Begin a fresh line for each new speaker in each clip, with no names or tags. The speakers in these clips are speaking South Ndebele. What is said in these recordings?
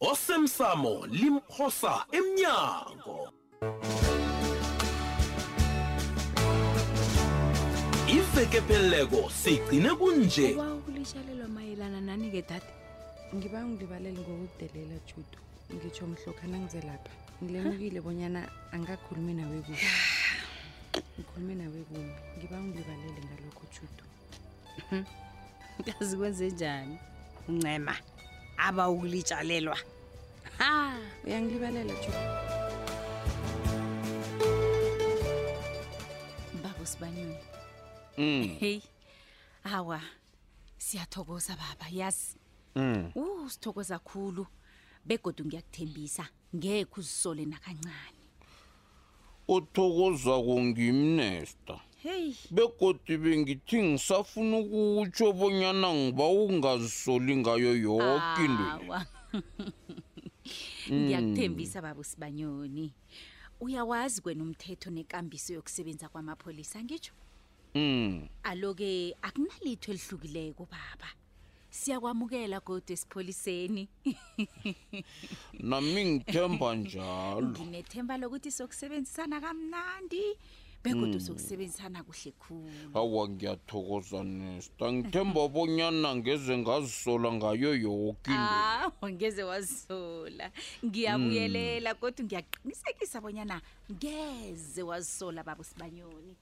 osemsamo limphosa emnyango iveke pheleleko sigcine kunje
wawulishalelwa mayelana nani-ke dade
ngiba ngilibalele ngokudelela judu ngitsho mhlokha nangize lapha ngilemukile bonyana angakhulumi nawe kuhle ngikhulume nawe kumbi ngiba ngilibalele ngalokho judu
kazi kwenze njani uncema aba ukulitshalelwa ha
uyangilibalela jo
babo sibanyoni
Mm.
heyi awa siyathokoza baba yazi
Mm.
u sithokoza khulu begodu ngiyakuthembisa ngekhe uzisole nakancane
uthokozako ngimnesta
heyi
begodi bengithi ngisafuna ukutsho bonyana ngiba ungazisoli ngayo yoke into le.
Awa. ngiyakuthembisa baba usibanyoni uyawazi kwena umthetho nekambiso yokusebenza kwamapholisa ngitsho
Mm.
alo-ke akunalitho elihlukileko baba siyakwamukela kodwa esipholiseni
nami ngithemba njalo
nginethemba lokuthi sokusebenzisana kamnandi begodwa sokusebenzisana kuhle khulu
awa ngiyathokoza nesta ngithemba bonyana ngeze ngazisola ngayo yoke into
Ah, ngeze wazisola ngiyabuyelela kodwa ngiyaqinisekisa bonyana ngeze wazisola baba usibanyoni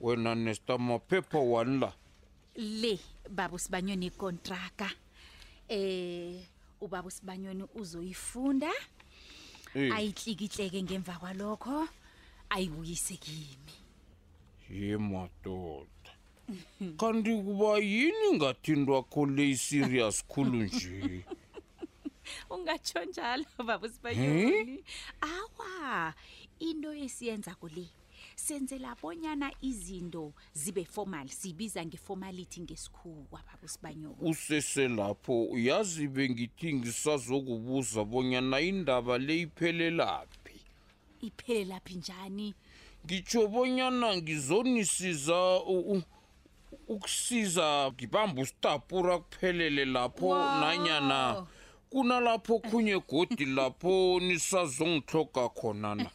wena nesta maphepha wani la
le baba usibanyoni ikontraka eh ubaba usibanyoni uzoyifunda
Eh,
ayitlikitleke ngemva kwalokho ayibuyise kimi
ye madoda kanti kuba yini ngathi into akho le iserious khulu nje
ungatsho njalo baba usibanyoni awa into esiyenza kule senzela bonyana izinto zibe formal sibiza ngeformality ngesikhuwa baba usibanyoko
usese lapho uyazi bengithi ngisazokubuza bonyana indaba le iphelelaphi
iphelelaphi njani
ngitsho bonyana ngizonisiza u- u- ukusiza ngibamba usitapura kuphelele lapho
Wow.
nanyana kunalapho khunye godi lapho nisazongihloga khona na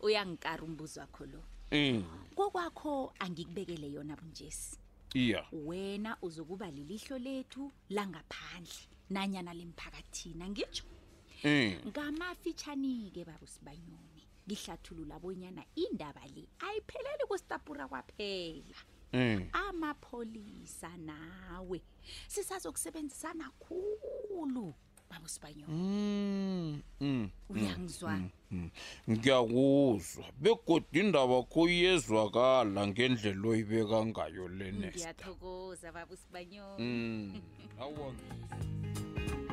uyangikara umbuzo wakho lo
Mm.
kokwakho angikubekele yona bunjesi
Iya.
wena uzokuba lilihlo lethu langaphandle nanyana lemphakathini angitsho
Mm.
ngamafitshani-ke baba usibanyoni ngihlathulula bonyana indaba le ayipheleli kusitapura kwaphela
Mm.
amapholisa nawe sisazokusebenzisana khulu baba usibanyoni
Mm, mm,
uyangizwa
mm, mm. ngiyakuzwa begodu indaba kho iyezwakala ngendlela oyibeka ngayo le nesta
ngiyathokoza baba usibanyoni
Mm, awa
ngizwa.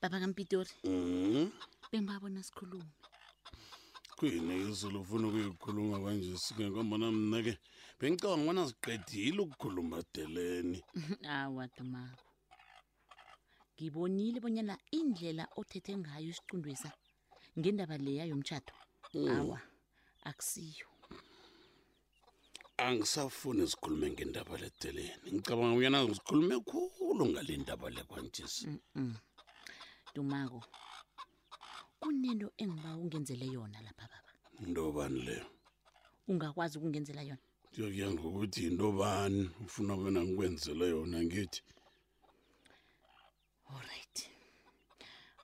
baba kampitori
Mhm.
bengibabona sikhulume
kuyini izulu ufuna ukuyikhuluma kwanje sike ngombana mna ke bengicabanga ubona ziqedile ukukhuluma deleni
awa dumako ngibonile bonyana indlela othethe ngayo isiqundwesa ngendaba leya yomtshato Mm. awa akusiyo
angisafuni sikhulume ngendaba ledeleni ngicabanga uyana sikhulume khulu ngale ndaba le kwanjesi Mm-mm.
dumako kunento engiba ungenzele yona lapha baba
intobani leyo
ungakwazi ukungenzela yona
kuyokuya ngokuthi yintobani ufuna bona ngikwenzele yona ngithi
Alright.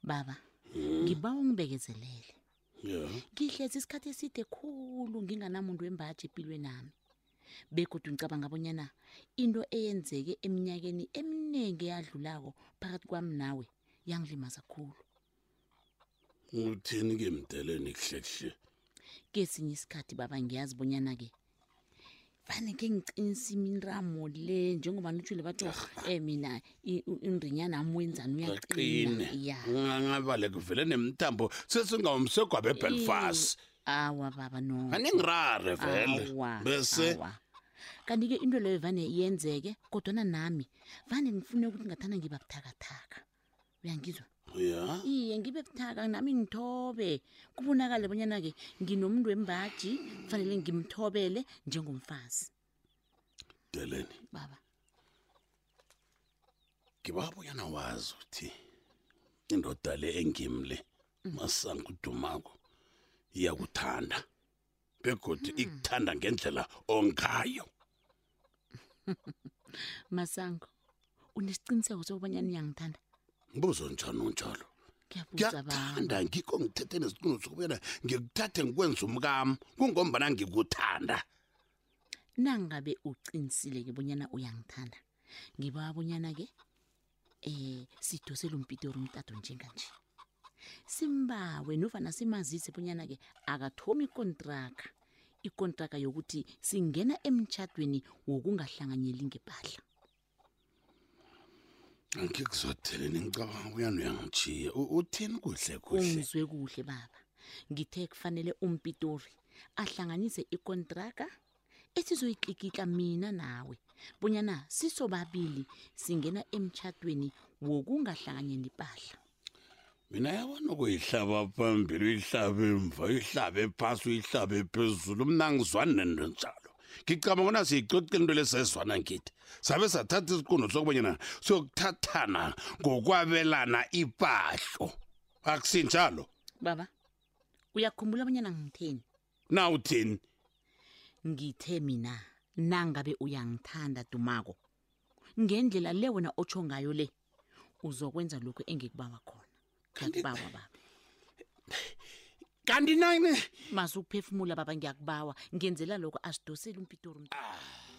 Baba, Hmm. ngibawa ungibekezelele.
ya
Ngihlezi isikhathi eside khulu nginganamuntu wembaji empilweni nami. Begodu ngicabanga bonyana into eyenzeke eminyakeni eminingi eyadlulako phakathi kwami nawe yangilimaza khulu.
uthini ke mdeleni kuhlehle
kesinye isikhathi baba ngiyazi bonyana ke fane ke ngiqinisa iminramo le njengoba nitshule bathi um mina i- u- ingrinyana am wenzani uyaqina
aqine
ya
ungangabale kuvele nemthambo sesingawumsegwaba ebelfast
awa baba no
aningirare vele
Awa,
bese
awa. kanti-ke into leyo vane yenzeke kodwana nami vane ngifune ukuthi ngathana ngiba buthakathaka uyangizwa
ya
iye ngibe buthaka nami ngithobe kubonakale bonyana-ke nginomuntu wembaji kufanele ngimthobele njengomfazi
deleni
baba
ngibabuyana wazi ukuthi indoda le engimle masangudumako iyakuthanda begodi hmm. ikuthanda ngendlela ongayo
masango unesiqiniseko sokubonya niyangithanda
mbuzo njani unjalo ngiyakuthanda ngikho ngithethe nesiqiniso sokubuyela ngikuthathe ngikwenza umkam kungombana ngikuthanda
nangabe uqinisile-ke bonyana uyangithanda ngiba bonyana-ke Eh sidose lo mpito romtato njenganje. Simbawe nofana simazise bonyana ke akathomi ikontraka. Ikontraka yokuthi singena emtjhadweni wokungahlanganyeli ngebhadla.
Angikuzodele ningicabanga kuyani uyangijiya. Uthini kuhle kuhle?
Ungizwe kuhle baba. Ngithe kufanele umpitori ahlanganise ikontraka esizoyitlikitla mina nawe bonyana sisobabili singena emtshatweni wokungahlanganyeni ipahla
mina yabona ukuyihlaba phambili uyihlabe emva uyihlabe phasi uyihlabe phezulu mna ngizwani nento njalo ngicabanga bona siyixoxe into lesezwana ngithi sabe sathatha isiqundu sokubanyana siyokuthathana ngokwabelana ipahlo akusinjalo
baba uyakhumbula abanyana ngitheni
na uthini
ngithe mina nangabe uyangithanda dumako ngendlela le wena otsho ngayo le uzokwenza lokhu engikubawa khona ngiyakubawa baba
kanti nani
masukuphefumula baba ngiyakubawa ngenzela lokho asidosele umpitori
umntwana.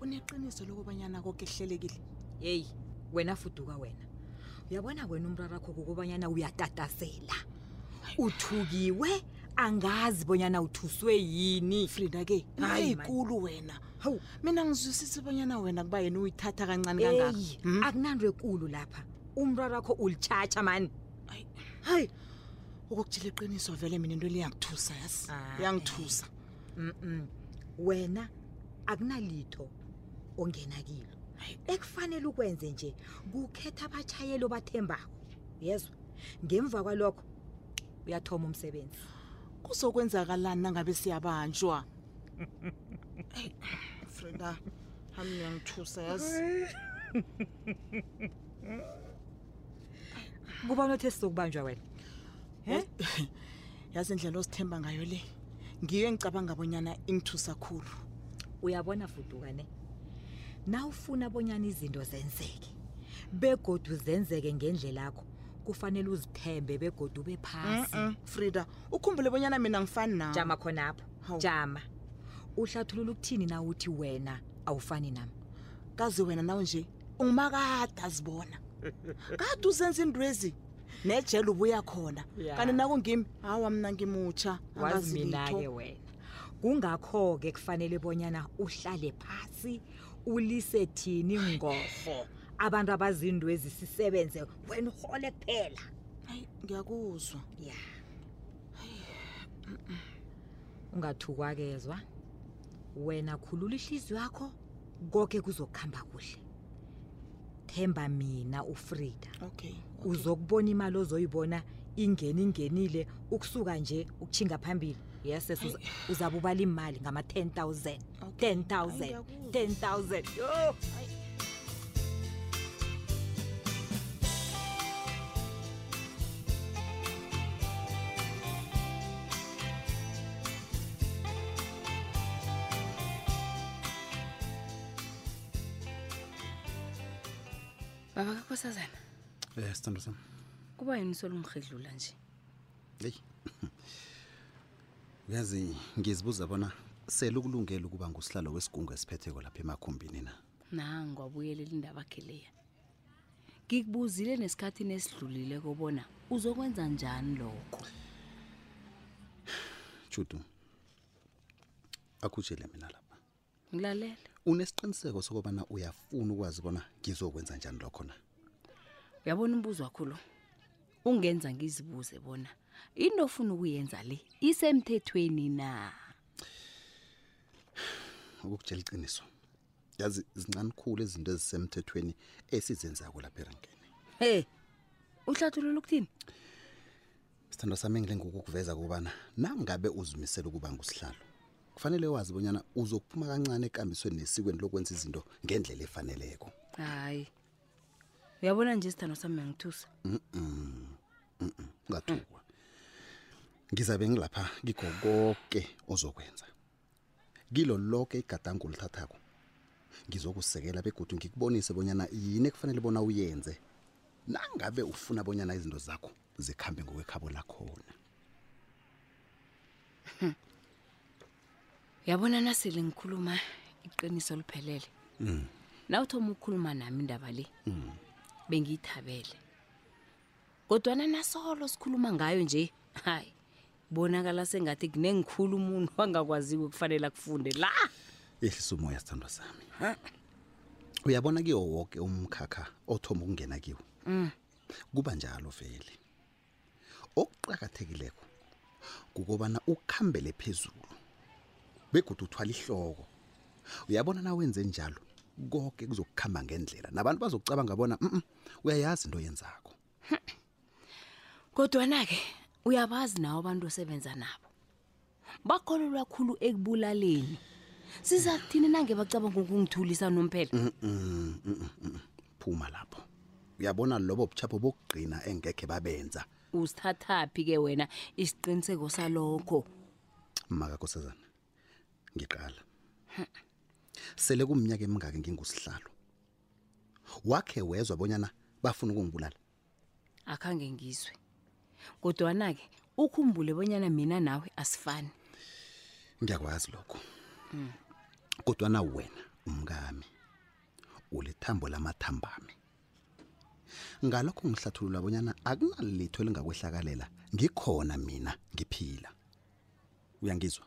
uneqiniso lokubanyana koke kuhlelekile
yeyi wena fuduka wena uyabona wena umrarakho kukubanyana uyatatasela uthukiwe angazi bonyana uthuswe yini
frida ke
Hayi, man.
ayikulu wena
hawu
mina ngizwisisi bonyana wena kuba yena uyithatha kancane kangaka
eyi
Hmm?
akunanto ekulu lapha umrarakho ulitshatsha mani
Ayi.
hayi
ukukutshela iqiniso vele mina into le yangithusa yazi
Ah,
yangithusa
Mm-mm. wena akunalitho ongena kilo ekufanele ukwenze nje kukhetha abatshayeli obathembako yezwa ngemva kwalokho uyathoma umsebenzi
kuzokwenzakalani nangabe siyabanjwa Eyi, freda hami uyangithusa yazi
kuba unethesi sokubanjwa wena um
yazi indlela osithemba ngayo le ngiyo engicabanga bonyana ingithusa khulu
uyabona fuduka ne na ufuna bonyana izinto zenzeke begodu zenzeke ngendlela yakho kufanele uzithembe begodu ube phasi
frida ukhumbule bonyana mina ngifani na
jama khona
apho
jama uhlathulula ukuthini na uthi wena awufani nam
kazi wena nawo nje umakade azibona kade uzenza intwezi nejele ubuya khona
Ya.
kanti nakungimi hawa mna ngimutsha
wazi mina-ke angazilitho wena kungakho-ke kufanele bonyana uhlale phasi ulise thini ngorho abantu abazinto ezisisebenze wena uhole kuphela
Hayi, ngiyakuzwa
ya ungathukwa kezwa wena khulula ihliziyo yakho koke kuzokuhamba kuhle themba mina ufrida
okay
uzokubona imali ozoyibona ingeni ingenile ukusuka nje ukuchinga phambili yes yes uza- uzabe ubala imali
ngama-10000
10000 10000 yo
baba kakosazana
Eh sithando sami.
kuba yini usolo ngirhedlula nje
Hey. Yazi ngizibuza bona sele ukulungela ukuba ngusihlalo wesigungu esiphetheko lapha emakhumbini na.
nangu abuyelela indabakhe leya ngikubuzile nesikhathini esidlulile kobona uzokwenza njani lokho
judu akhutshele mina lapha
ngilalela
unesiqiniseko sokubana uyafuna ukwazi bona ngizokwenza njani lokho na
uyabona umbuzo wakho lo ungenza ngizibuze bona into ofuna ukuyenza le isemthethweni na
ukutshela iqiniso yazi zincane khulu izinto ezisemthethweni esizenzako lapha erenkeni
hey uhlathulula ukuthini
sithandwa sami engile ngokukuveza kubana nangabe uzimisela ukuba ngusihlalo kufanele wazi bonyana uzokuphuma kancane ekambisweni nesikweni lokwenza izinto ngendlela efaneleko
hayi uyabona nje isithando sami uyangithusa
ngathukwa ngizabe ngilapha kikho konke ozokwenza kilo loke igadango olithathako ngizokusekela begodu ngikubonise bonyana yini ekufanele bona uyenze nangabe ufuna bonyana izinto zakho zikhambe ngokwekhabo lakhona
yabona nasele ngikhuluma iqiniso liphelele Mm. nawuthoma ukukhuluma nami indaba le Mm. bengiyithabele kodwana nasolo sikhuluma ngayo nje hayi bonakala sengathi kunengikhulu umuntu angakwaziwe kufanele akufunde la
yehlisa umoya sithandwa sami uyabona kiwo woke umkhakha othoma ukungena kiwo Mm. kuba njalo vele okuqakathekileko kukobana ukhambele phezulu begodwa uthwala ihloko uyabona na wenze njalo konke kuzokukhamba ngendlela nabantu bazokucabanga bona mm uyayazi into yenzako
kodwana-ke uyabazi nawo abantu osebenza nabo bakholelwa khulu ekubulaleni siza kuthini nange bacabanga ukungithulisa nomphela Mm, mm, mm, mm.
phuma lapho uyabona lobo buchapho bokugcina engekhe babenza
usithathaphi ke wena isiqiniseko salokho
maka kosazana ngiqala sele kumnyaka emingaki ngingusihlalo wakhe wezwa bonyana bafuna ukungibulala
akhange ngizwe kodwana-ke ukhumbule bonyana mina nawe asifani
ngiyakwazi lokho mm. kodwana wena umkami ulithambo lamathambami ngalokho ngihlathulula bonyana akunalitho elingakwehlakalela ngikhona mina ngiphila uyangizwa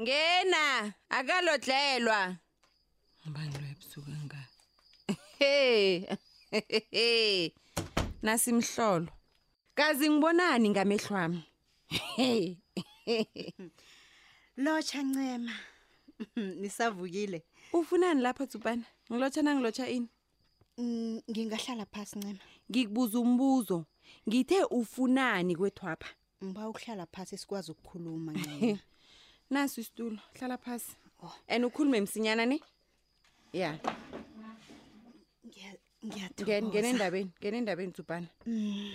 ngena akalodlelwa
ubani lo ebusuku engaka
he he nasimhlolo kazi ngibonani ngamehlo ami He.
lotsha ncema nisavukile
ufunani lapha tsupana ngilotsha nangilotsha ini
Mm, ngingahlala phasi ncema
ngikubuza umbuzo ngithe ufunani kwethwapha
ngiba ukuhlala phasi sikwazi ukukhuluma ncema
naso isitulo hlala phasi oh. and ukhulume msinyana ne ya
ngiyathokoza
ngena endabeni ngena endabeni tsubhana mm.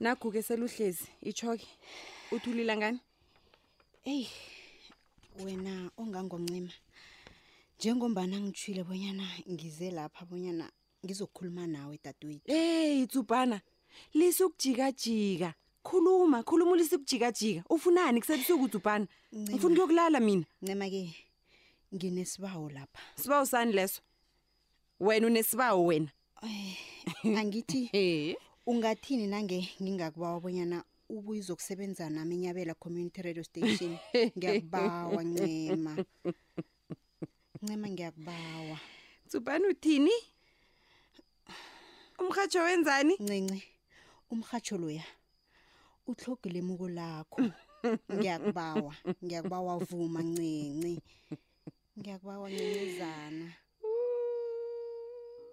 naguke seluhlezi ichoke uthulila ngani
eyi wena ongangomncima njengombana ngitshwile bonyana ngize lapha bonyana ngizokhuluma nawe dadwethu
eyi tsubhana lisa ukujikajika khuluma khuluma ulisa ukujikajika ufunani kusebusuku tsubhana
Ncema.
ufuna ukuyokulala mina
ncema ke nginesibawo lapha
sibawu sani leso wena unesibawu wena Eh,
angithi
Eh.
ungathini nange ngingakubawa bonyana ubuye uzokusebenza nami enyabela community radio station ngiyakubawa ncema ncema ngiyakubawa
tsubani uthini umrhatsho wenzani
ncinci umrhatsho loya utlhoga ilemuko lakho ngiyakubawa ngiyakubawa vuma ncinci ngiyakubawa
ncinizana